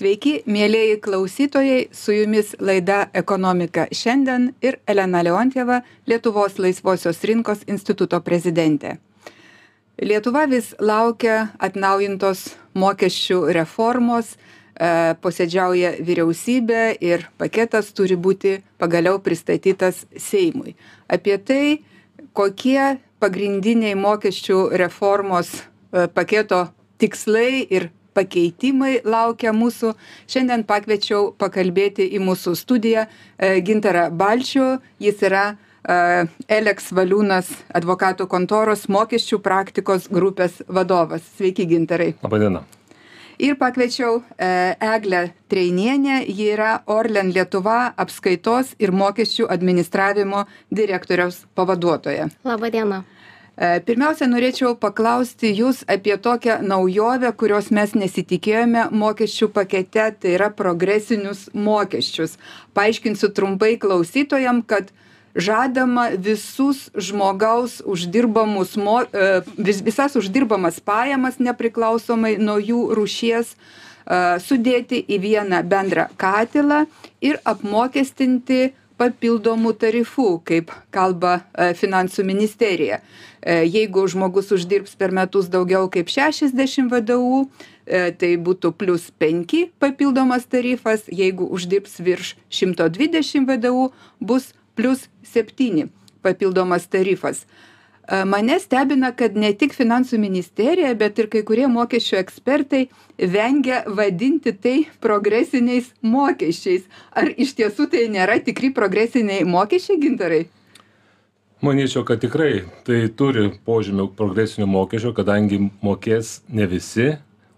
Sveiki, mėlyjeji klausytojai, su jumis laida Ekonomika šiandien ir Elena Leontjeva, Lietuvos laisvosios rinkos instituto prezidentė. Lietuva vis laukia atnaujintos mokesčių reformos, e, posėdžiauja vyriausybė ir paketas turi būti pagaliau pristatytas Seimui. Apie tai, kokie pagrindiniai mokesčių reformos e, paketo tikslai ir pakeitimai laukia mūsų. Šiandien pakviečiau pakalbėti į mūsų studiją e, Gintarą Balčių. Jis yra e, Eleks Valiūnas advokatų kontoros mokesčių praktikos grupės vadovas. Sveiki, Gintarai. Labadiena. Ir pakviečiau e, Eglę Treinienę, ji yra Orlen Lietuva apskaitos ir mokesčių administravimo direktoriaus pavaduotoja. Labadiena. E, pirmiausia, norėčiau paklausti Jūs apie tokią naujovę, kurios mes nesitikėjome mokesčių pakete, tai yra progresinius mokesčius. Paaiškinsiu trumpai klausytojam, kad žadama visus žmogaus uždirbamus, e, vis, visas uždirbamas pajamas nepriklausomai nuo jų rušies e, sudėti į vieną bendrą katilą ir apmokestinti papildomų tarifų, kaip kalba e, finansų ministerija. E, jeigu žmogus uždirbs per metus daugiau kaip 60 VDU, e, tai būtų plus 5 papildomas tarifas, jeigu uždirbs virš 120 VDU, bus plus 7 papildomas tarifas mane stebina kad ne tik finansų ministerija bet ir kai kurie mokesčių ekspertai vengia vadinti tai progresiniais mokesčiais ar iš tiesų tai nėra tikri progresiniai mokesčiai gintarai Manyčiau, kad tikrai tai turi požymių progresinio mokesčio, kadangi mokės ne visi,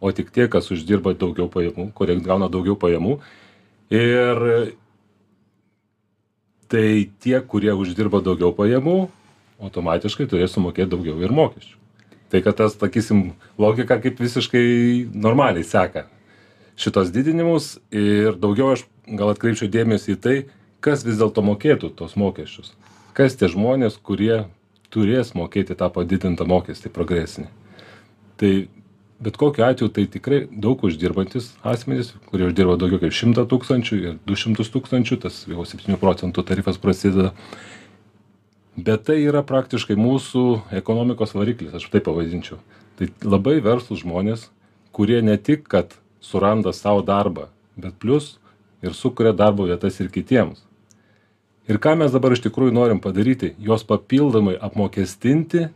o tik tie, kas uždirba daugiau pajamų, kurie gauna daugiau pajamų. Ir tai tie, kurie uždirba daugiau pajamų, automatiškai turės sumokėt daugiau ir mokesčių. Tai kad tas, sakysim, logika kaip visiškai normaliai seka šitos didinimus ir daugiau aš gal atkreipčiau dėmesį į tai, kas vis dėlto mokėtų tos mokesčius. Kas tie žmonės, kurie turės mokėti tą padidintą mokestį progresinį. Tai bet kokiu atveju tai tikrai daug uždirbantis asmenys, kurie uždirba daugiau kaip 100 tūkstančių ir 200 tūkstančių, tas jau 7 procentų tarifas prasideda bet tai yra praktiškai mūsų ekonomikos variklis, aš taip pavadinčiau. Tai labai verslus žmonės, kurie ne tik, kad suranda savo darbą, bet plus ir sukuria darbo vietas ir kitiems. Ir ką mes dabar iš tikrųjų norim padaryti, juos papildomai apmokestinti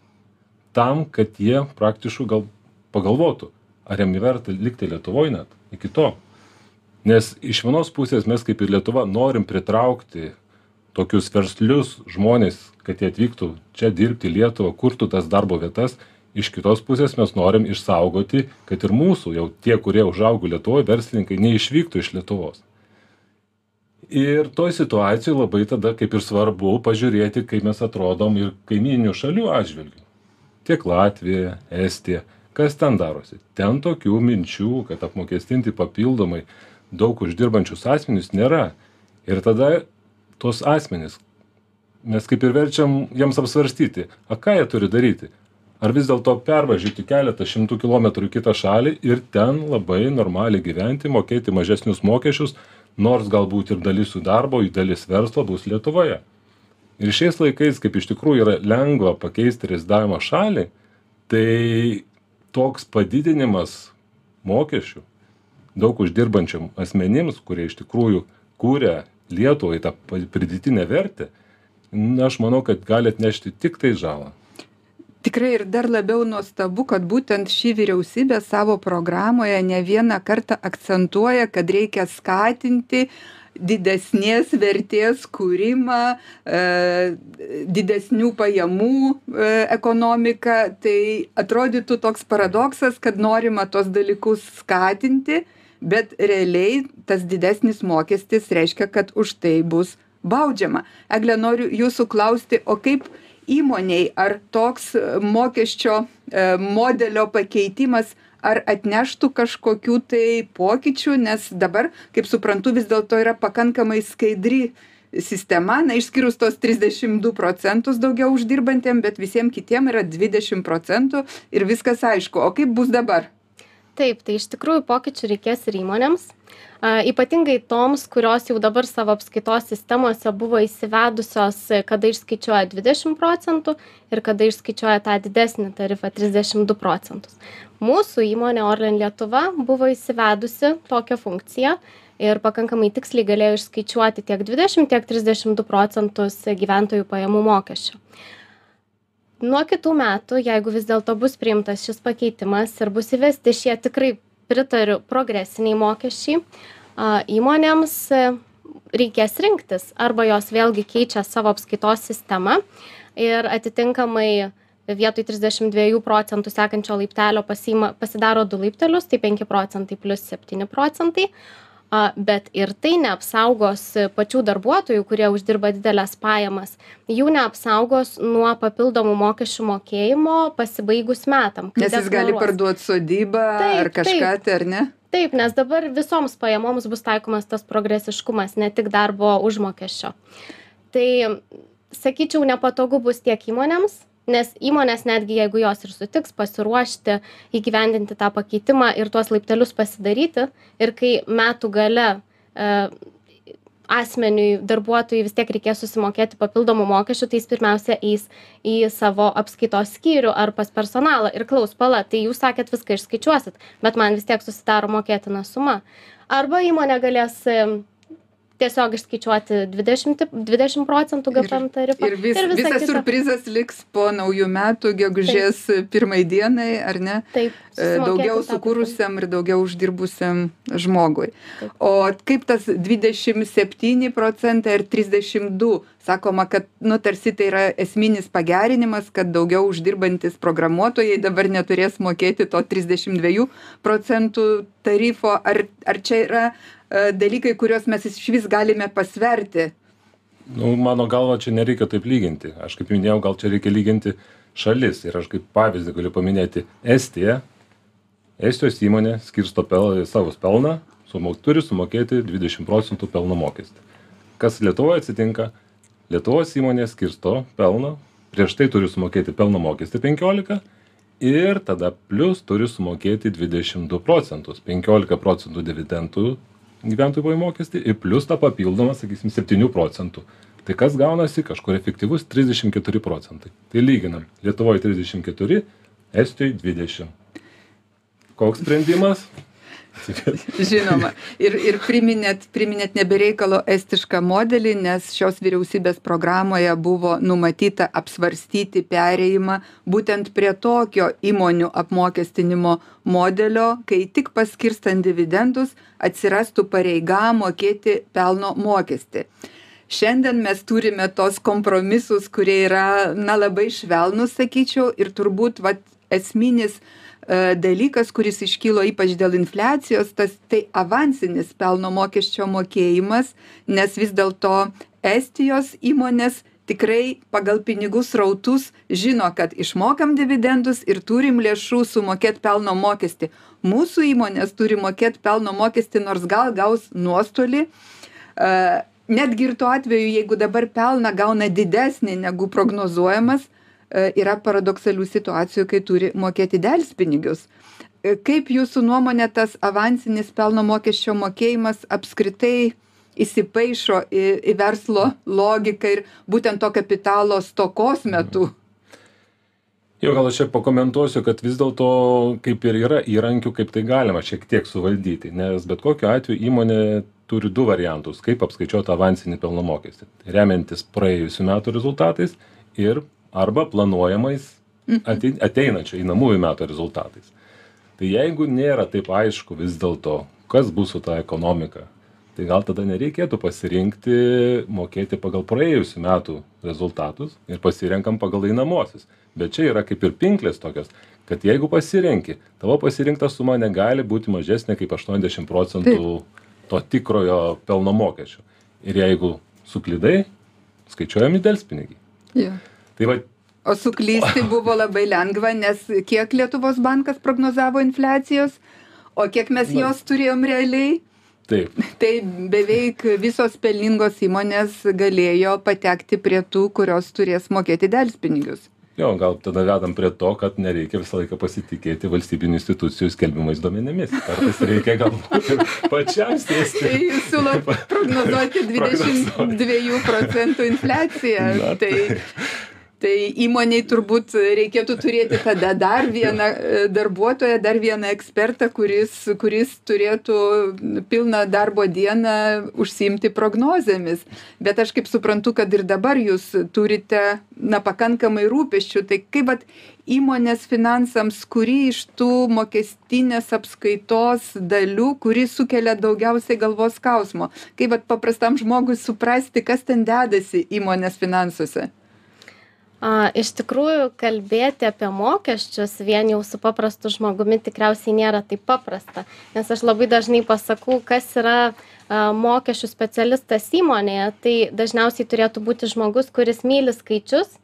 tam, kad jie praktiškai gal pagalvotų, ar jam verta likti Lietuvoje net iki to. Nes iš vienos pusės mes kaip ir Lietuva norim pritraukti tokius verslius žmones, kad jie atvyktų čia dirbti į Lietuvą, kurtų tas darbo vietas. Iš kitos pusės mes norim išsaugoti, kad ir mūsų, jau tie, kurie užaugo Lietuvoje, verslininkai, neišvyktų iš Lietuvos. Ir toj situacijai labai tada kaip ir svarbu pažiūrėti, kaip mes atrodom ir kaiminių šalių atžvilgių. Tiek Latvija, Estija, kas ten darosi. Ten tokių minčių, kad apmokestinti papildomai daug uždirbančius asmenys nėra. Ir tada tuos asmenis. Mes kaip ir verčiam jiems apsvarstyti a ką jie turi daryti? Ar vis dėlto pervažiuoti keletą šimtų kilometrų į kitą šalį ir ten labai normaliai gyventi mokėti mažesnius mokesčius nors galbūt ir dalis jų darbo dalis verslo bus lietuvoje? Ir šiais laikais kaip iš tikrųjų yra lengva pakeisti rezidavimo šalį tai toks padidinimas mokesčių daug uždirbančiam asmenims kurie iš tikrųjų kuria lietuvai tą pridėtinę vertę, aš manau, kad gali atnešti tik tai žalą. Tikrai ir dar labiau nuostabu, kad būtent ši vyriausybė savo programoje ne vieną kartą akcentuoja, kad reikia skatinti didesnės vertės kūrimą, e, didesnių pajamų e, ekonomiką. Tai atrodytų toks paradoksas, kad norima tos dalykus skatinti, bet realiai tas didesnis mokestis reiškia kad už tai bus baudžiama. Egle noriu jūsų klausti o kaip įmonei ar toks mokesčio e, modelio pakeitimas ar atneštų kažkokių tai pokyčių? Nes dabar kaip suprantu vis dėlto yra pakankamai skaidri sistema. Na išskyrus trisdešim du procentus daugiau uždirbantiem bet visiem kitiem yra dvidešim procentų ir viskas aišku. O kaip bus dabar taip tai iš tikrųjų pokyčių reikės ir įmonėms a ypatingai toms kurios jau dabar savo apskaitos sistemose buvo įsivedusios kada išskaičiuoja dvidešim procentų ir kada išskaičiuoja tą didesnį tarifą trisdešim du procentus. Mūsų įmonė orlen lietuva buvo įsivedusi tokią funkciją ir pakankamai tiksliai galėjo išskaičiuoti tiek dvidešim tiek trisdešim du procentus gyventojų pajamų mokesčio nuo kitų metų jeigu vis dėlto bus priimtas šis pakeitimas ir bus įvesti šie tikrai pritariu progresiniai mokesčiai a įmonėms reikės rinktis arba jos vėlgi keičia savo apskaitos sistemą ir atitinkamai vietoj trisdešim dviejų procentų sekančio laiptelio pasiima pasidaro du laiptelius tai penki procentai plius septyni procentai a bet ir tai neapsaugos pačių darbuotojų kurie uždirba dideles pajamas. Jų neapsaugos nuo papildomų mokesčių mokėjimo pasibaigus metam nes jis gali parduot sodybą ar kažką tai ar ne? Taip nes dabar visoms pajamoms bus taikomas tas progresiškumas ne tik darbo užmokesčio. Tai sakyčiau nepatogu bus tiek įmonėms nes įmonės netgi jeigu jos ir sutiks pasiruošti įgyvendinti tą pakeitimą ir tuos laiptelius pasidaryti ir kai metų gale e, asmeniui darbuotojui vis tiek reikės susimokėti papildomų mokesčių tai jis pirmiausia eis į savo apskaitos skyrių ar pas personalą ir klaus pala tai jūs sakėt viską išskaičiuosit bet man vis tiek susidaro mokėtina suma. Arba įmonė galės tiesiog išskaičiuoti dvidešimt dvidešim procentų gpm tarifą ir vis visas siurprizas liks po naujų metų gegužės pirmai dienai ar ne? Taip e, daugiau sukūrusiam ir daugiau uždirbusiam žmogui. O kaip tas dvidešim septyni procentai ar trisdešim du? Sakoma kad nu tarsi tai yra esminis pagerinimas kad daugiau uždirbantys programuotojai dabar neturės mokėti to trisdešim dviejų procentų tarifo. Ar ar čia yra dalykai kuriuos mes išvis galime pasverti. Nu mano galva čia nereikia taip lyginti. Aš kaip minėjau gal čia reikia lyginti šalis. Ir aš kaip pavyzdį galiu paminėti estiją. Estijos įmonė skirsto pel savo pelną sumo turi sumokėti dvidešim procentų pelno mokestį. Kas lietuvoj atsitinka? Lietuvos įmonė skirsto pelną prieš tai turi sumokėti pelno mokestį penkiolika ir tada plius turi sumokėti dvidešim du procentus penkiolika procentų dividendų gyventojų pajamų mokestį ir plius tą papildomą sakysim septynių procentų. Tai kas gaunasi kažkur efektyvus? trisdešim keturi procentai. Tai lyginam. Lietuvoj trisdešim keturi estijoj dvidešim koks sprendimas žinoma. Ir ir priminėt priminėt ne be reikalo estišką modelį nes šios vyriausybės programoje buvo numatyta apsvarstyti perėjimą būtent prie tokio įmonių apmokestinimo modelio kai tik paskirstant dividendus atsirastų pareiga mokėti pelno mokestį. Šiandien mes turime tuos kompromisus kurie yra na labai švelnūs sakyčiau ir turbūt vat esminis E, dalykas kuris iškilo ypač dėl infliacijos tas tai avansinis pelno mokesčio mokėjimas nes vis dėlto estijos įmonės tikrai pagal pinigų srautus žino kad išmokam dividendus ir turim lėšų sumokėt pelno mokestį. Mūsų įmonės turi mokėt pelno mokestį nors gal gaus nuostolį. E, netgi ir tuo atveju jeigu dabar pelną gauna didesnį negu prognozuojamas E, yra paradoksalių situacijų, kai turi mokėti delspinigius. E, kaip jūsų nuomonė tas avansinis pelno mokesčio mokėjimas apskritai įsipaišo į, į verslo logiką ir būtent to kapitalo stokos metu? Jo, gal aš čia pakomentuosiu, kad vis dėlto kaip ir yra įrankių, kaip tai galima šiek tiek suvaldyti, nes bet kokiu atveju įmonė turi du variantus, kaip apskaičiuoti avansinį pelno mokestį. Remiantis praėjusiu metu rezultatais ir arba planuojamais mhm. ateinančių einamųjų metų rezultatais. Tai jeigu nėra taip aišku vis dėlto, kas bus su ta ekonomika, tai gal tada nereikėtų pasirinkti mokėti pagal praėjusių metų rezultatus ir pasirenkam pagal einamosius. Bet čia yra kaip ir pinklės tokios, kad jeigu pasirenki, tavo pasirinkta suma negali būti mažesnė kaip 80 procentų to tikrojo pelno mokesčio. Ir jeigu suklydai, skaičiuojami dėlspinigiai. Ja tai va o suklysti buvo labai lengva nes kiek lietuvos bankas prognozavo infliacijos o kiek mes jos turėjom realiai Taip. Tai beveik visos pelningos įmonės galėjo patekti prie tų, kurios turės mokėti delspinigius. jo gal tada vedam prie to kad nereikia visą laiką pasitikėti valstybinių institucijų skelbiamais duomenimis kartais reikia galbūt ir pačiam sėsti Tai jūs siūlot prognozuoti 22 procentų infliaciją. Na, Tai, tai įmoniai turbūt reikėtų turėti tada dar vieną e, darbuotoją, dar vieną ekspertą, kuris, kuris turėtų pilną darbo dieną užsiimti prognozėmis. Bet aš kaip suprantu, kad ir dabar jūs turite na, pakankamai rūpeščių. Tai kaip vat, įmonės finansams, kuri iš tų mokestinės apskaitos dalių, kuri sukelia daugiausiai galvos skausmo. Kaip vat, paprastam žmogui suprasti, kas ten dedasi įmonės finansuose. A, iš tikrųjų, kalbėti apie mokesčius vien jau su paprastu žmogumi tikriausiai nėra taip paprasta. Nes aš labai dažnai pasakau, kas yra a, mokesčių specialistas įmonėje. Tai dažniausiai turėtų būti žmogus, kuris myli skaičius,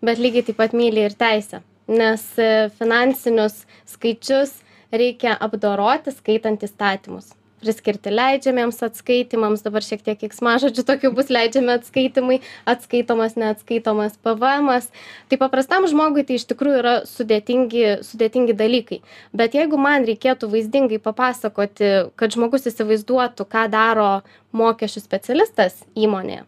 bet lygiai taip pat myli ir teisę. Nes e, finansinius skaičius reikia apdoroti skaitant įstatymus priskirti leidžiamiems atskaitymams. Dabar šiek tiek keiksmažodžių tokių bus leidžiami atskaitymai atskaitomas neatskaitomas pvmas tai paprastam žmogui tai iš tikrųjų yra sudėtingi sudėtingi dalykai. Bet jeigu man reikėtų vaizdingai papasakoti kad žmogus įsivaizduotų ką daro mokesčių specialistas įmonėje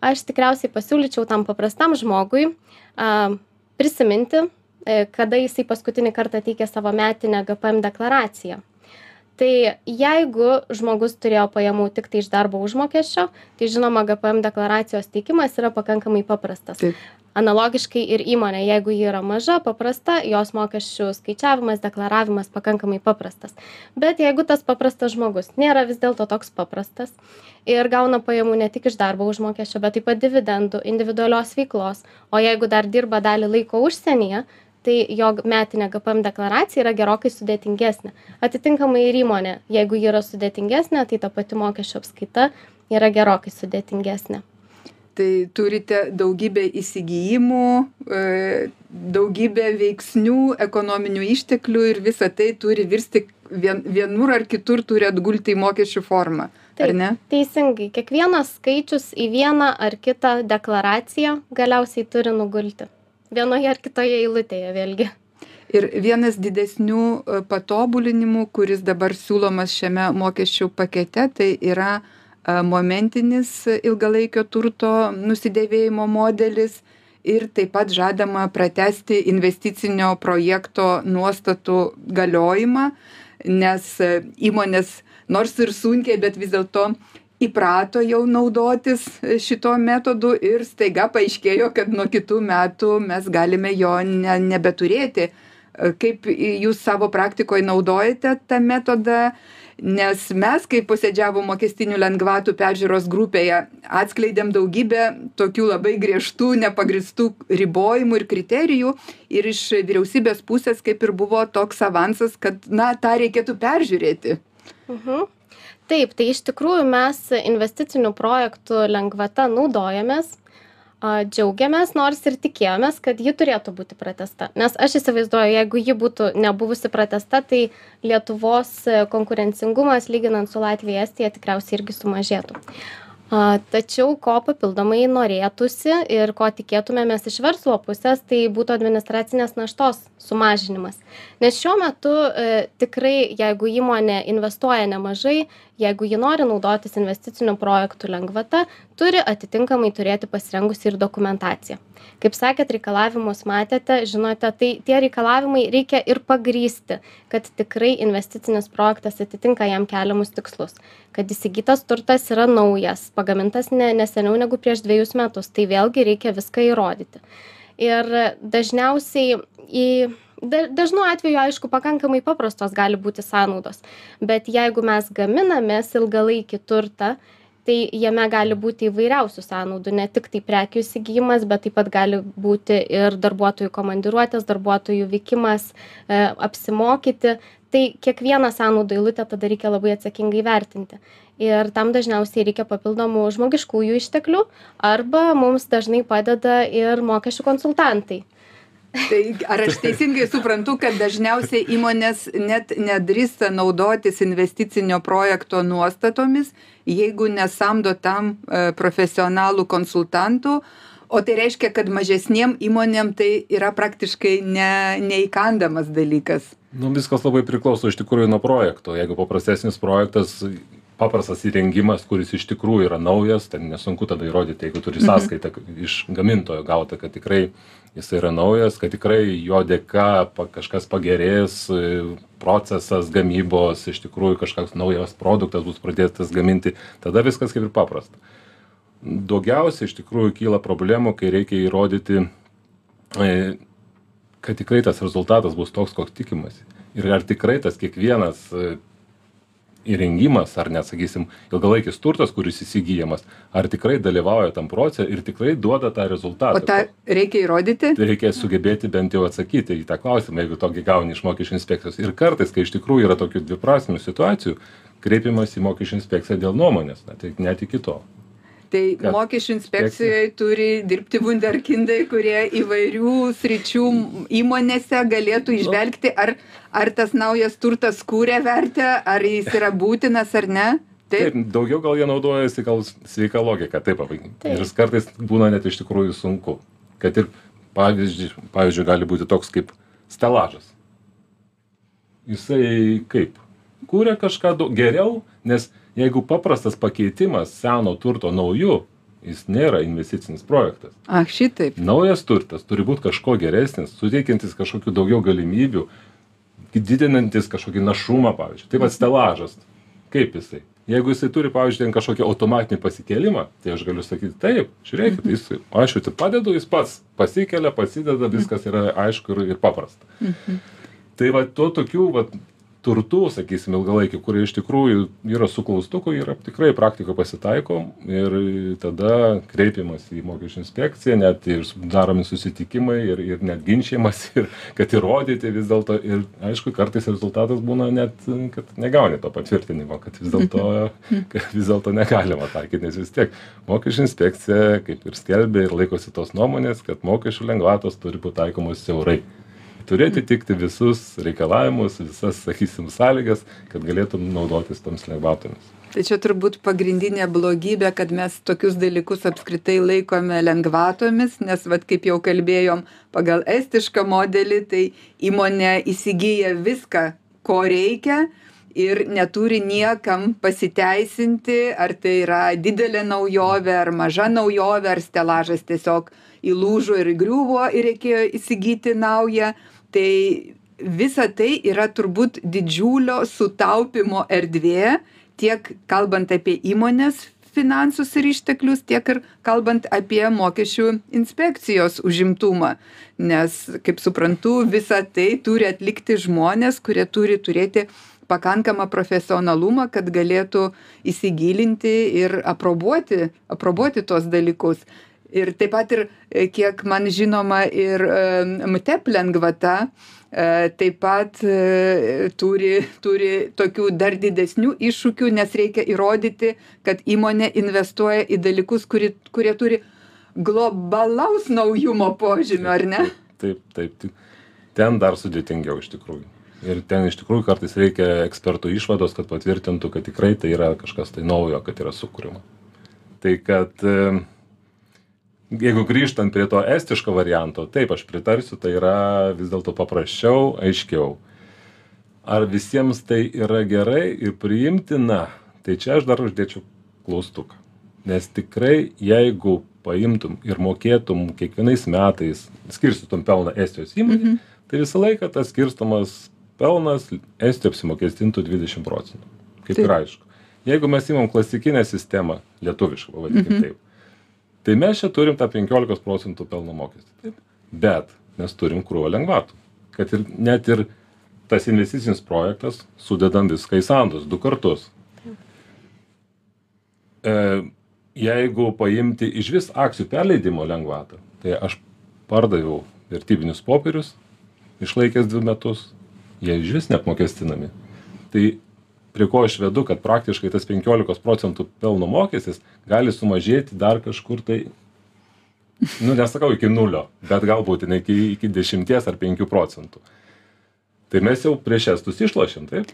aš tikriausiai pasiūlyčiau tam paprastam žmogui a prisiminti e, kada jisai paskutinį kartą teikė savo metinę gpm deklaraciją tai jeigu žmogus turėjo pajamų tiktai iš darbo užmokesčio tai žinoma gpm deklaracijos teikimas yra pakankamai paprastas. Analogiškai ir įmonė jeigu ji yra maža paprasta jos mokesčių skaičiavimas deklaravimas pakankamai paprastas. Bet jeigu tas paprastas žmogus nėra vis dėlto toks paprastas ir gauna pajamų ne tik iš darbo užmokesčio bet taip pat dividendų individualios veiklos o jeigu dar dirba dalį laiko užsienyje tai jo metinė gpm deklaracija yra gerokai sudėtingesnė atitinkamai ir įmonė jeigu ji yra sudėtingesnė tai ta pati mokesčių apskaita yra gerokai sudėtingesnė tai turite daugybę įsigijimų, e, daugybę veiksnių, ekonominių išteklių ir visa tai turi virsti vien, vienur ar kitur turi atgulti į mokesčių formą. Taip, ar ne? Teisingai. Kiekvienas skaičius į vieną ar kitą deklaraciją galiausiai turi nugulti vienoje ar kitoje eilutėje vėlgi. Ir vienas didesnių e, patobulinimų, kuris dabar siūlomas šiame mokesčių pakete, tai yra e, momentinis ilgalaikio turto nusidėvėjimo modelis ir taip pat žadama pratesti investicinio projekto nuostatų galiojimą, nes e, įmonės nors ir sunkiai, bet vis dėlto įprato jau naudotis šituo metodu ir staiga paaiškėjo, kad nuo kitų metų mes galime jo ne, nebeturėti. Kaip jūs savo praktikoje naudojate tą metodą, nes mes, kai posėdžiavo mokestinių lengvatų peržiūros grupėje, atskleidėm daugybę tokių labai griežtų, nepagristų ribojimų ir kriterijų ir iš vyriausybės pusės kaip ir buvo toks avansas, kad, na, tą reikėtų peržiūrėti. Uh mhm. -huh taip tai iš tikrųjų mes investicinių projektų lengvata naudojamės džiaugiamės nors ir tikėjomės kad ji turėtų būti pratęsta nes aš įsivaizduoju jeigu ji būtų nebuvusi pratęsta tai lietuvos konkurencingumas lyginant su latvija estija tikriausiai irgi sumažėtų a tačiau ko papildomai norėtųsi ir ko tikėtumėmės iš verslo pusės tai būtų administracinės naštos sumažinimas. Nes šiuo metu e, tikrai jeigu įmonė investuoja nemažai jeigu ji nori naudotis investicinių projektų lengvata turi atitinkamai turėti pasirengusi ir dokumentaciją. Kaip sakėt reikalavimus matėte žinote tai tie reikalavimai reikia ir pagrįsti kad tikrai investicinis projektas atitinka jam keliamus tikslus. Kad įsigytas turtas yra naujas pagamintas ne ne seniau negu prieš dvejus metus. Tai vėlgi reikia viską įrodyti. Ir dažniausiai į da dažnu atveju aišku pakankamai paprastos gali būti sąnaudos. Bet jeigu mes gaminamės ilgalaikį turtą tai jame gali būti įvairiausių sąnaudų. Ne tiktai prekių įsigijimas bet taip pat gali būti ir darbuotojų komandiruotės darbuotojų vykimas e apsimokyti. Tai kiekvieną sąnaudų eilutę tada reikia labai atsakingai vertinti ir tam dažniausiai reikia papildomų žmogiškųjų išteklių arba mums dažnai padeda ir mokesčių konsultantai. Tai ar aš teisingai suprantu, kad dažniausiai įmonės net nedrįsta naudotis investicinio projekto nuostatomis, jeigu nesamdo tam e, profesionalų konsultantų, o tai reiškia kad mažesnėm įmonėm tai yra praktiškai ne neįkandamas dalykas. Nu viskas labai priklauso iš tikrųjų nuo projekto. Jeigu paprastesnis projektas paprastas įrengimas kuris iš tikrųjų yra naujas ten nesunku tada įrodyt jeigu turi sąskaitą iš gamintojo gautą kad tikrai jisai yra naujas kad tikrai jo dėka pa kažkas pagerės procesas gamybos iš tikrųjų kažkoks naujas produktas bus pradėtas gaminti tada viskas kaip ir paprasta. Daugiausia iš tikrųjų kyla problemų kai reikia įrodyti e, kad tikrai tas rezultatas bus toks koks tikimasi. Ir ar tikrai tas kiekvienas e, įrengimas ar net sakysim ilgalaikis turtas kuris įsigyjamas ar tikrai dalyvauja tam procese ir tikrai duoda tą rezultatą. O tą reikia įrodyti? Tai reikia sugebėti bent jau atsakyti į tą klausimą jeigu tokį gauni iš mokesčių inspekcijos. Ir kartais kai iš tikrųjų yra tokių dviprasmių situacijų kreipiamasi į mokesčių inspekciją dėl nuomonės na tai net iki to tai mokesčių inspekcijoj turi dirbti vunderkindai kurie įvairių sričių įmonėse galėtų įžvelgti ar ar tas naujas turtas kuria vertę ar jis yra būtinas ar ne. Taip. Daugiau gal jie naudojasi gal sveika logika. Taip pavadinkim. Ir kartais būna net iš tikrųjų sunku. Kad ir pavyzdžiui pavyzdžiui gali būti toks kaip stelažas. Jisai kaip? Kuria kažką geriau nes jeigu paprastas pakeitimas seno turto nauju jis nėra investicinis projektas. Ach šitaip. Naujas turtas turi būt kažkuo geresnis suteikiantis kažkokių daugiau galimybių didinantis kažkokį našumą pavyzdžiui. Tai vat stelažas. Kaip jisai? Jeigu jisai turi pavyzdžiui ten kažkokį automatinį pasikėlimą tai aš galiu sakyt taip žiūrėkit jis aš jau tik padedu jis pats pasikelia pasideda viskas yra aišku ir ir paprasta. Mhm. tai va to tokių vat turtų sakysim ilgalaikių kurie iš tikrųjų yra su klaustuku yra tikrai praktikoj pasitaiko ir tada kreipiamasi į mokesčių inspekciją net ir daromi susitikimai ir ir net ginčijamasi ir kad įrodyti vis dėlto. Ir aišku kartais rezultatas būna net kad negauni to patvirtinimo kad vis dėlto kad vis dėlto negalima taikyt nes vis tiek mokesčių inspekcija kaip ir skelbia ir laikosi tos nuomonės kad mokesčių lengvatos turi būt taikomos siaurai turi atitikti visus reikalavimus visas sakysim sąlygas kad galėtum naudotis tomis lengvatomis. Tai čia turbūt pagrindinė blogybė kad mes tokius dalykus apskritai laikome lengvatomis nes vat kaip jau kalbėjom pagal estišką modelį tai įmonė įsigyja viską ko reikia ir neturi niekam pasiteisinti ar tai yra didelė naujovė ar maža naujovė ar stelažas tiesiog įlūžo ir įgriuvo ir reikėjo įsigyti naują tai visa tai yra turbūt didžiulio sutaupymo erdvė tiek kalbant apie įmonės finansus ir išteklius tiek ir kalbant apie mokesčių inspekcijos užimtumą. Nes kaip suprantu visa tai turi atlikti žmonės kurie turi turėti pakankamą profesionalumą kad galėtų įsigilinti ir aprobuoti aprobuoti tuos dalykus ir taip pat ir e, kiek man žinoma ir mtep lengvata e, taip pat e, turi turi tokių dar didesnių iššūkių nes reikia įrodyti kad įmonė investuoja į dalykus kuri kurie turi globalaus naujumo požymių ar ne? Taip taip tik ten dar sudėtingiau iš tikrųjų. Ir ten iš tikrųjų kartais reikia ekspertų išvados kad patvirtintų kad tikrai tai yra kažkas tai naujo kad yra sukuriama. Tai kad jeigu grįžtant prie to estiško varianto taip aš pritarsiu tai yra vis dėlto paprasčiau aiškiau. Ar visiems tai yra gerai ir priimtina? Tai čia aš dar uždėčiau klaustuką. Nes tikrai jeigu paimtum ir mokėtum kiekvienais metais skirstytum pelną estijos įmonei mhm. tai visą laiką tas skirstomas pelnas estijoj apsimokestintų dvidešim procentų. Kaip ir aišku. Jeigu mes imam klasikinę sistemą lietuvišką pavadinkim mhm. taip tai mes čia turim tą penkiolikos procentų pelno mokestį. Taip. Bet mes turim krūvą lengvatų. Kad ir net ir tas investicinis projektas sudedam viską į sandus du kartus. E, jeigu paimti išvis akcijų perleidimo lengvatą tai aš pardaviau vertybinius popierius išlaikęs dvi metus jie išvis neapmokestinami. Tai prie ko aš vedu kad praktiškai tas penkiolikos procentų pelno mokestis gali sumažėti dar kažkur tai nu nesakau iki nulio bet galbūt iki iki dešimties ar penkių procentų. Tai mes jau prieš estus išlošėm taip?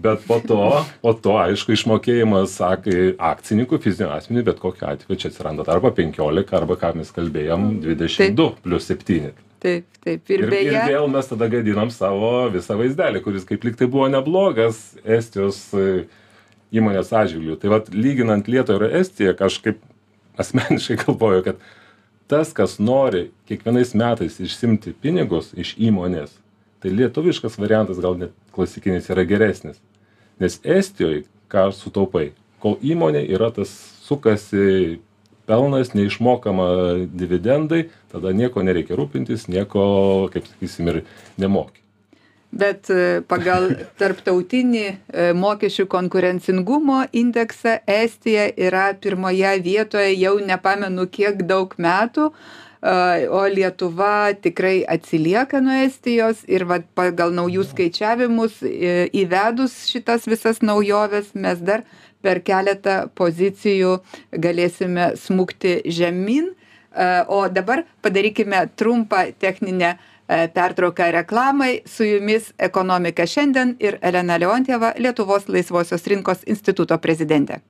Bet po to po to aišku išmokėjimas sakai akcininkui fiziniam asmeniui bet kokiu atveju čia atsiranda arba penkiolika arba ką mes kalbėjom dvidešim du plius septyni taip taip. Ir ir ir beje vėl mes tada gadinam savo visą vaizdelį kuris kaip lyg tai buvo neblogas estijos e, įmonės atžvilgiu. Tai vat lyginant lietuvą ir estiją kažkaip asmeniškai galvoju kad tas kas nori kiekvienais metais išsiimti pinigus iš įmonės tai lietuviškas variantas gal net klasikinis yra geresnis. Nes estijoj ką sutaupai? Kol įmonė yra tas sukasi pelnas neišmokama dividendai tada nieko nereikia rūpintis nieko kaip sakysim ir nemoki. Bet e, pagal tarptautinį e, mokesčių konkurencingumo indeksą estija yra pirmoje vietoje jau nepamenu kiek daug metų o lietuva tikrai atsilieka nuo estijos ir vat pagal naujus skaičiavimus įvedus šitas visas naujoves mes dar per keletą pozicijų galėsime smukti žemyn. O dabar padarykime trumpą techninę pertrauką reklamai. Su jumis ekonomika šiandien ir elena leontjeva lietuvos laisvosios rinkos instituto prezidentė.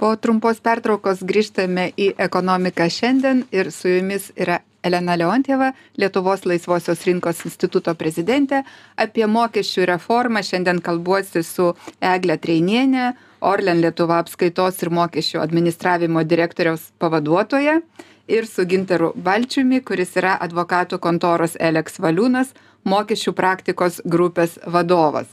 Po trumpos pertraukos grįžtame į ekonomiką šiandien ir su jumis yra elena leontjeva lietuvos laisvosios rinkos instituto prezidentė apie mokesčių reformą šiandien kalbuosi su egle treiniene orlen lietuva apskaitos ir mokesčių administravimo direktoriaus pavaduotoja ir su gintaru balčiumi kuris yra advokatų kontoros eleks valiūnas mokesčių praktikos grupės vadovas.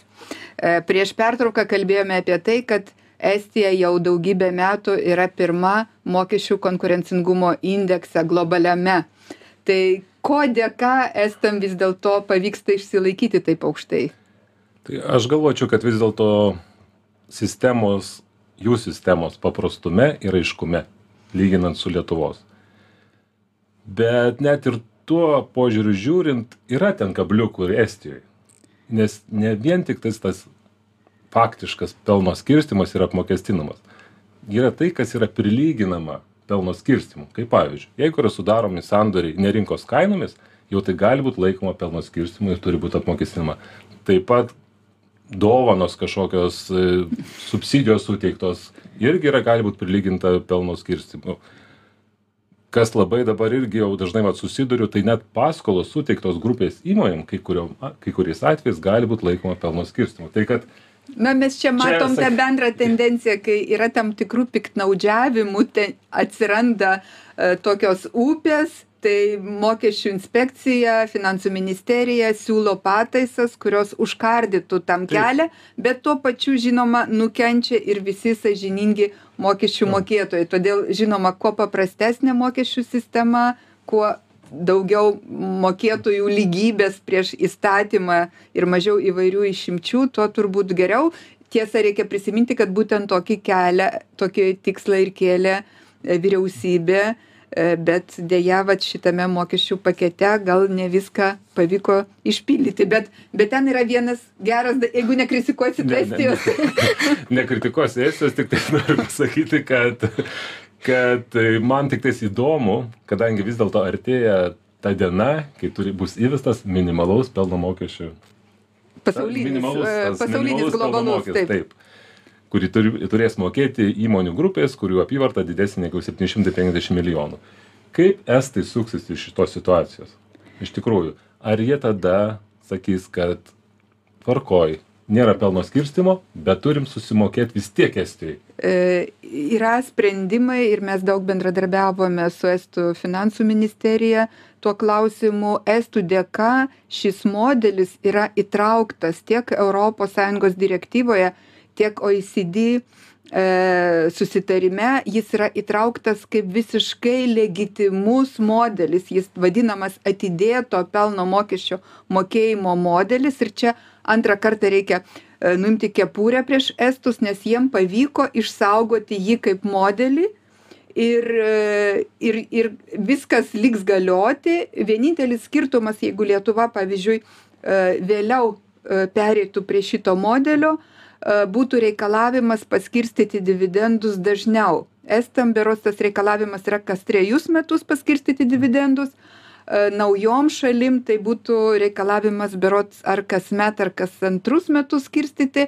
E, prieš pertrauką kalbėjome apie tai kad estija jau daugybę metų yra pirma mokesčių konkurencingumo indekse globaliame. Tai ko dėka estam vis dėlto pavyksta išsilaikyti taip aukštai? Tai aš galvočiau kad vis dėlto sistemos jų sistemos paprastume ir aiškume lyginant su lietuvos. Bet net ir tuo požiūriu žiūrint yra ten kabliukų ir estijoj nes ne vien tiktais tas faktiškas pelno skirstymas yra apmokestinamas. Yra tai kas yra prilyginama pelno skirstymui kaip pavyzdžiui jeigu yra sudaromi sandoriai ne rinkos kainomis jau tai gali būt laikoma pelno skirstymu ir turi būt apmokestinama. Taip pat dovanos kažkokios e, subsidijos suteiktos irgi yra gali būt prilyginta pelno skirstymu kas labai dabar irgi jau dažnai vat susiduriu tai net paskolos suteiktos grupės įmonėm kai kuriom kai kuriais atvejais gali būt laikoma pelno skirstymu tai kad na mes čia matom tą bendrą tendenciją kai yra tam tikrų piktnaudžiavimų atsiranda e, tokios upės tai mokesčių inspekcija finansų ministerija siūlo pataisas kurios užkardytų tam kelią bet tuo pačiu žinoma nukenčia ir visi sąžiningi mokesčių mokėtojai. Todėl žinoma kuo paprastesnė mokesčių sistema kuo daugiau mokėtojų lygybės prieš įstatymą ir mažiau įvairių išimčių tuo turbūt geriau. Tiesa reikia prisiminti kad būtent tokį kelią tokį tikslą ir kėlė e, vyriausybė e, bet deja vat šitame mokesčių pakete gal ne viską pavyko išpildyti bet bet ten yra vienas geras jeigu nekritikuosit estijos. nekritikuosiu estijos tiktai noriu pasakyti kad kad e, man tiktais įdomu kadangi vis dėlto artėja ta diena kai turi bus įvestas minimalaus pelno mokesčio pasaulinis e, tas pasaulinis globalus taip taip kurį turi, turės mokėti įmonių grupės, kurių apyvarta didesnė negu 750 milijonų. Kaip estai suksis iš šitos situacijos? Iš tikrųjų, ar jie tada sakys, kad tvarkoj, nėra pelno skirstimo, bet turim susimokėti vis tiek estijai? E, yra sprendimai ir mes daug bendradarbiavome su Estų finansų ministerija tuo klausimu. Estų dėka šis modelis yra įtrauktas tiek ES direktyvoje, tiek OECD susitarime jis yra įtrauktas kaip visiškai legitimus modelis, jis vadinamas atidėto pelno mokesčio mokėjimo modelis. Ir čia antrą kartą reikia e, nuimti kepurę prieš estus, nes jiem pavyko išsaugoti jį kaip modelį. Ir, e, ir, ir viskas liks galioti. Vienintelis skirtumas, jeigu Lietuva, pavyzdžiui, e, vėliau pereitų prie šito modelio, būtų reikalavimas paskirstyti dividendus dažniau. Estam beros tas reikalavimas yra kas trejus metus paskirstyti dividendus, naujom šalim tai būtų reikalavimas berods ar kasmet ar kas antrus metus skirstyti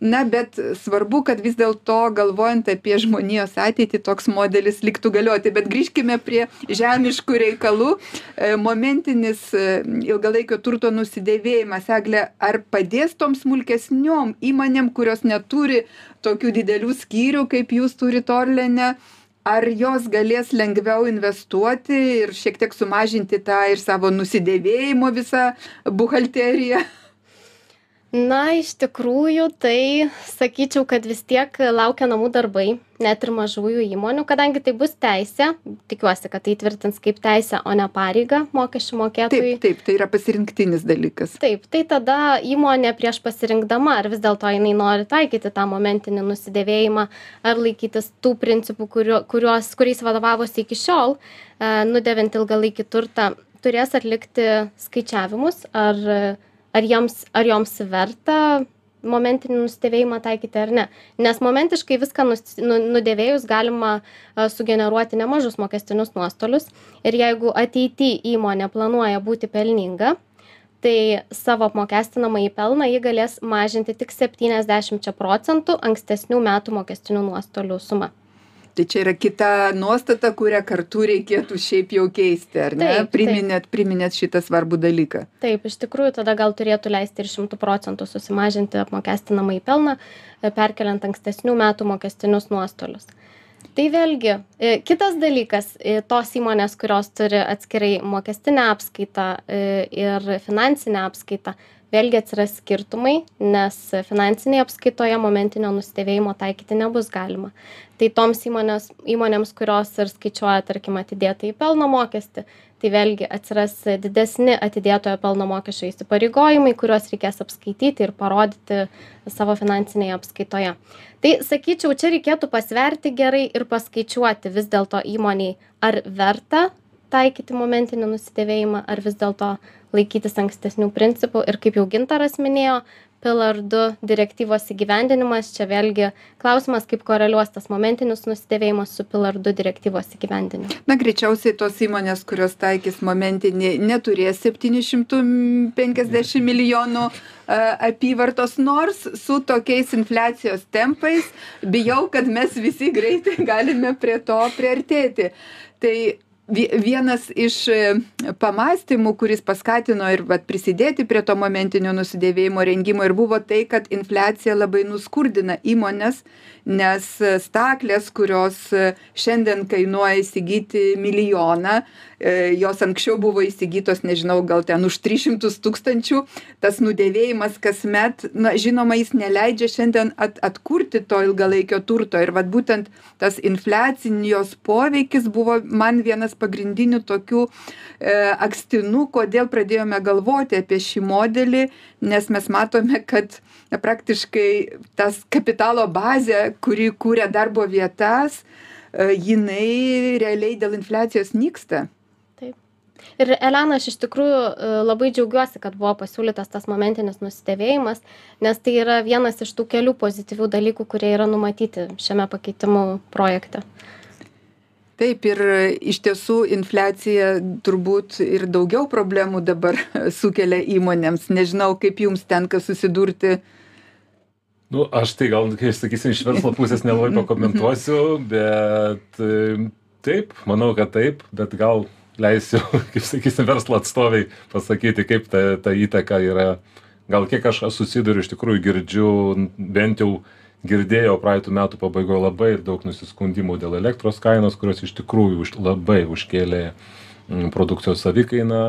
na bet svarbu kad vis dėlto galvojant apie žmonijos ateitį toks modelis liktų galioti. Bet grįžkime prie žemiškų reikalų. E, momentinis e, ilgalaikio turto nusidėvėjimas egle ar padės tom smulkesniom įmonėm kurios neturi tokių didelių skyrių kaip jūs turit orlene ar jos galės lengviau investuoti ir šiek tiek sumažinti tą ir savo nusidėvėjimo visą buhalteriją na iš tikrųjų tai sakyčiau kad vis tiek laukia namų darbai net ir mažųjų įmonių kadangi tai bus teisė. Tikiuosi kad tai įtvirtins kaip teisę o ne pareigą mokesčių mokėtojui. Taip taip tai yra pasirinktinis dalykas. Taip tai tada įmonė prieš pasirinkdama ar vis dėlto jinai nori taikyti tą momentinį nusidėvėjimą ar laikytis tų principų kuriuo kuriuos kuriais vadovavosi iki šiol e, nudėvint ilgalaikį turtą turės atlikti skaičiavimus ar ar jiems ar joms verta momentinį nusidėvėjimą taikyti ar ne. Nes momentiškai viską nus nu nudėvėjus galima sugeneruoti nemažus mokestinius nuostolius. Ir jeigu ateity įmonė planuoja būti pelninga tai savo apmokestinamąjį pelną ji galės mažinti tik septyniasdešimčia procentų ankstesnių metų mokestinių nuostolių suma tai čia yra kita nuostata kurią kartu reikėtų šiaip jau keisti ar ne? Priminėt priminėt šitą svarbų dalyką. Taip iš tikrųjų tada gal turėtų leisti ir šimtu procentų susimažinti apmokestinamąjį pelną e, perkeliant ankstesnių metų mokestinius nuostolius. Tai vėlgi e, kitas dalykas e, tos įmonės kurios turi atskirai mokestinę apskaitą ir finansinę apskaitą vėlgi atsiras skirtumai nes finansinėje apskaitoje momentinio nusidėvėjimo taikyti nebus galima. Tai toms įmonės įmonėms kurios ir skaičiuoja tarkim atidėtąjį pelno mokestį tai vėlgi atsiras didesni atidėtojo pelno mokesčio įsipareigojimai kuriuos reikės apskaityti ir parodyti savo finansinėje apskaitoje. Tai sakyčiau čia reikėtų pasverti gerai ir paskaičiuoti vis dėlto įmonei ar verta taikyti momentinį nusidėvėjimą ar vis dėlto laikytis ankstesnių principų. Ir kaip jau gintaras minėjo pilar du direktyvos įgyvendinimas čia vėlgi klausimas kaip koreliuos tas momentinis nusidėvėjimas su pilar du direktyvos įgyvendinimu. Na greičiausiai tos įmonės kurios taikys momentinį neturės septynių šimtų penkiasdešim milijonų apyvartos nors su tokiais infliacijos tempais bijau kad mes visi greitai galime prie to priartėti. Tai vienas iš e, pamąstymų kuris paskatino ir vat prisidėti prie to momentinio nusidėvėjimo rengimo ir buvo tai kad infliacija labai nuskurdina įmones nes staklės kurios e, šiandien kainuoja įsigyti milijoną e, jos anksčiau buvo įsigytos nežinau gal ten už tris šimtus tūkstančių tas nudėvėjimas kasmet na žinoma jis neleidžia šiandien at atkurti to ilgalaikio turto. Ir vat būtent tas infliacijos poveikis buvo man vienas pagrindinių tokių e, akstinų kodėl pradėjome galvoti apie šį modelį nes mes matome kad praktiškai tas kapitalo bazė kuri kuria darbo vietas e, jinai realiai dėl infliacijos nyksta. Ir elena aš iš tikrųjų e, labai džiaugiuosi kad buvo pasiūlytas tas momentinis nusidėvėjimas nes tai yra vienas iš tų kelių pozityvių dalykų kurie yra numatyti šiame pakeitimų projekte taip ir iš tiesų infliacija turbūt ir daugiau problemų dabar sukelia įmonėms. Nežinau kaip jums tenka susidurti. Nu aš tai gal kai sakysim iš verslo pusės nelabai pakomentuosiu bet taip manau kad taip bet gal leisiu kaip sakysim verslo atstovei pasakyti kaip ta ta įtaka yra. Gal kiek aš susiduriu iš tikrųjų girdžiu bent jau girdėjau praeitų metų pabaigoj labai daug nusiskundimų dėl elektros kainos kurios iš tikrųjų už labai užkėlė mm, produkcijos savikainą.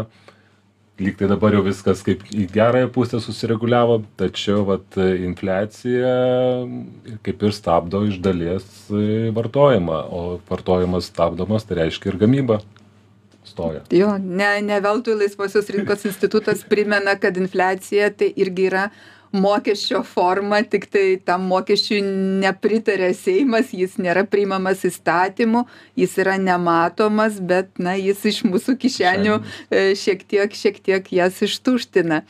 Lyg tai dabar jau viskas kaip į gerąją pusę susireguliavo tačiau vat infliacija kaip ir stabdo iš dalies vartojimą o vartojimas stabdomas tai reiškia ir gamyba stoja. Jo ne ne veltui laisvosios rinkos institutas primena kad infliacija tai irgi yra mokesčio forma tiktai tam mokesčiui nepritaria seimas jis nėra priimamas įstatymu jis yra nematomas bet na jis iš mūsų kišenių. e, šiek tiek šiek tiek jas ištuština.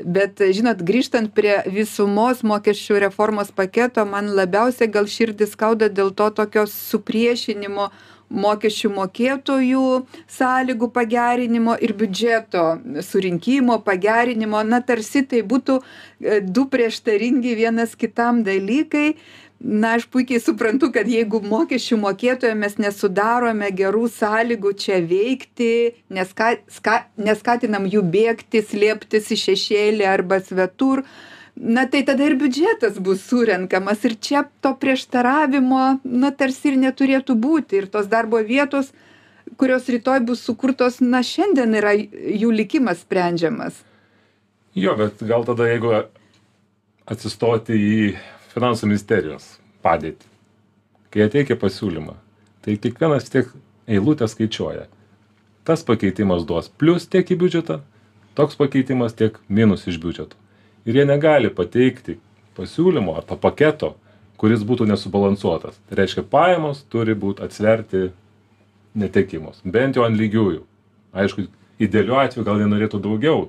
Bet žinot grįžtant prie visumos mokesčių reformos paketo man labiausiai gal širdį skauda dėl to tokio supriešinimo mokesčių mokėtojų sąlygų pagerinimo ir biudžeto surinkimo pagerinimo. Na tarsi tai būtų e, du prieštaringi vienas kitam dalykai na aš puikiai suprantu kad jeigu mokesčių mokėtojam mes nesudarome gerų sąlygų čia veikti neska ska neskatinam jų bėgti slėptis į šešėlį arba svetur na tai tada ir biudžetas bus surenkamas ir čia to prieštaravimo na tarsi ir neturėtų būti. Ir tos darbo vietos kurios rytoj bus sukurtos na šiandien yra jų likimas sprendžiamas. Jo bet gal tada jeigu atsistoti į finansų ministerijos padėtį kai jie teikia pasiūlymą tai kiekvienas tiek eilutę skaičiuoja tas pakeitimas duos plius tiek į biudžetą toks pakeitimas tiek minus iš biudžeto ir jie negali pateikti pasiūlymo ar to paketo, kuris būtų nesubalansuotas. Tai reiškia, pajamos turi būti atsverti netekimus, bent jau ant lygiųjų. Aišku, idealiu atveju gal jie norėtų daugiau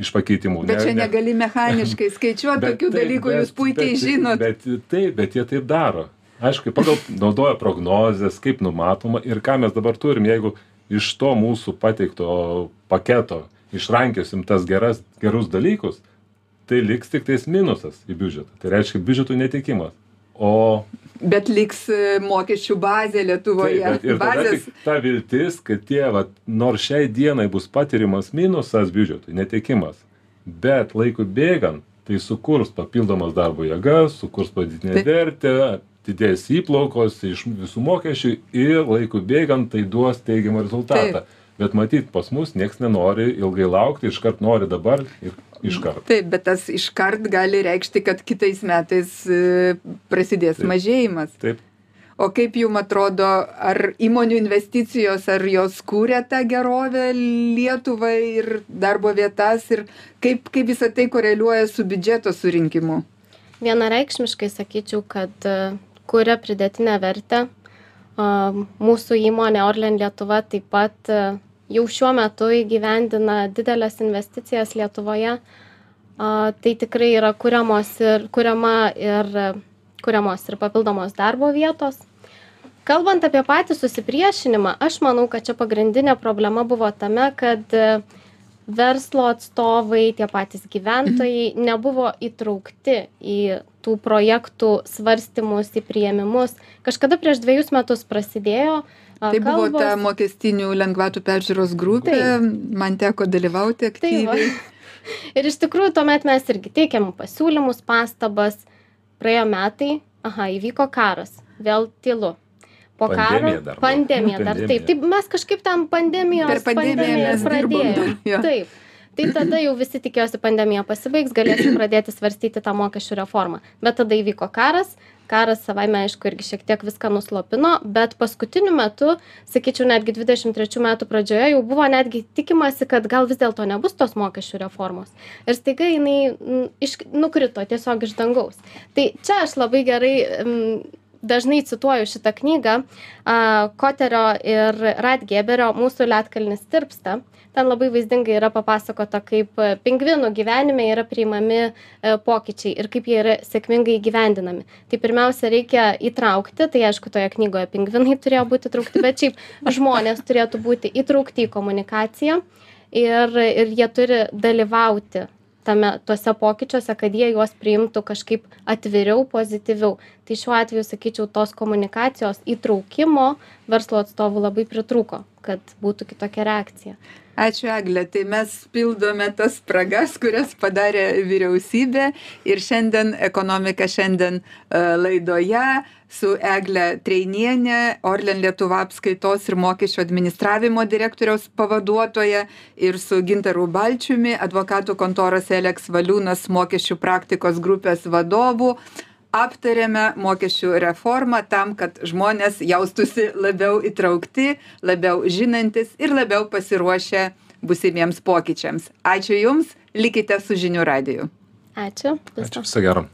iš pakeitimų. Bet ne, čia negali mechaniškai skaičiuoti tokių taip, dalykų, bet, jūs puikiai bet, žinot. Bet, taip, bet jie taip daro. Aišku, pagal naudoja prognozes, kaip numatoma ir ką mes dabar turim, jeigu iš to mūsų pateikto paketo išrankiosim tas geras, gerus dalykus, tai liks tiktais minusas į biudžetą. Tai reiškia biudžetų netekimas. O Bet liks e, mokesčių bazė Lietuvoje. Taip, ir Bazės... ta viltis, kad tie, vat, nors šiai dienai bus patirimas minusas biudžetui, netekimas, bet laikui bėgant, tai sukurs papildomas darbo jėgas, sukurs padidinę vertę, didės įplaukos iš visų mokesčių ir laikui bėgant tai duos teigiamą rezultatą. Taip. Bet matyt, pas mus nieks nenori ilgai laukti, iškart nori dabar ir iškart. Taip, bet tas iškart gali reikšti, kad kitais metais e, prasidės Taip. mažėjimas. Taip. O kaip jums atrodo, ar įmonių investicijos, ar jos kūrė tą gerovę Lietuvai ir darbo vietas ir kaip, kaip visą tai koreliuoja su biudžeto surinkimu? Vienareikšmiškai sakyčiau, kad e, kuria pridėtinę vertę. Mūsų įmonė Orlen Lietuva taip pat e, jau šiuo metu įgyvendina didelės investicijas Lietuvoje, tai tikrai yra kuriamos ir, kuriama ir, kuriamos ir papildomos darbo vietos. Kalbant apie patį susipriešinimą, aš manau, kad čia pagrindinė problema buvo tame, kad verslo atstovai, tie patys gyventojai nebuvo įtraukti į tų projektų svarstymus, į prieimimus. Kažkada prieš dviejus metus prasidėjo Tai buvo kalbos... ta mokestinių lengvatų peržiūros grupė, Taip. man teko dalyvauti aktyviai. Taip, ir iš tikrųjų tuomet mes irgi teikėm pasiūlymus, pastabas, praėjo metai, aha, įvyko karas, vėl tylu. Po pandemija karo, dar pandemija dar, pandemija. taip, taip, mes kažkaip tam pandemijos, per pandemiją, pandemiją pradėjome. Taip. Tai tada jau visi tikėjosi pandemija pasibaigs, galėsim pradėti svarstyti tą mokesčių reformą. Bet tada įvyko karas, karas savaime aišku irgi šiek tiek viską nuslopino bet paskutiniu metu sakyčiau netgi dvidešim trečių metų pradžioje jau buvo netgi tikimasi kad gal vis dėlto nebus tos mokesčių reformos. Ir staiga jinai iš nukrito tiesiog iš dangaus. Tai čia aš labai gerai dažnai cituoju šitą knygą koterio ir radgeberio mūsų ledkalnis tirpsta. Ten labai vaizdingai yra papasakota kaip pingvinų gyvenime yra priimami e, pokyčiai ir kaip jie yra sėkmingai įgyvendinami. Tai pirmiausia reikia įtraukti tai aišku toje knygoje pingvinai turėjo būti įtraukti bet šiaip žmonės turėtų būti įtraukti į komunikaciją ir ir jie turi dalyvauti tame tuose pokyčiuose kad jie juos priimtų kažkaip atviriau pozityviau. Tai šiuo atveju sakyčiau tos komunikacijos įtraukimo verslo atstovų labai pritrūko kad būtų kitokia reakcija ačiū egle. Tai mes pildome tas spragas kurias padarė vyriausybė. Ir šiandien ekonomika šiandien e, laidoje su egle treiniene orlen lietuva apskaitos ir mokesčių administravimo direktoriaus pavaduotoja ir su gintaru balčiumi advokatų kontoros eleks valiūnas mokesčių praktikos grupės vadovu aptarėme mokesčių reformą tam kad žmonės jaustųsi labiau įtraukti labiau žinantys ir labiau pasiruošę būsimiems pokyčiams. Ačiū jums likite su žinių radiju. Ačiū. Ačiū viso gero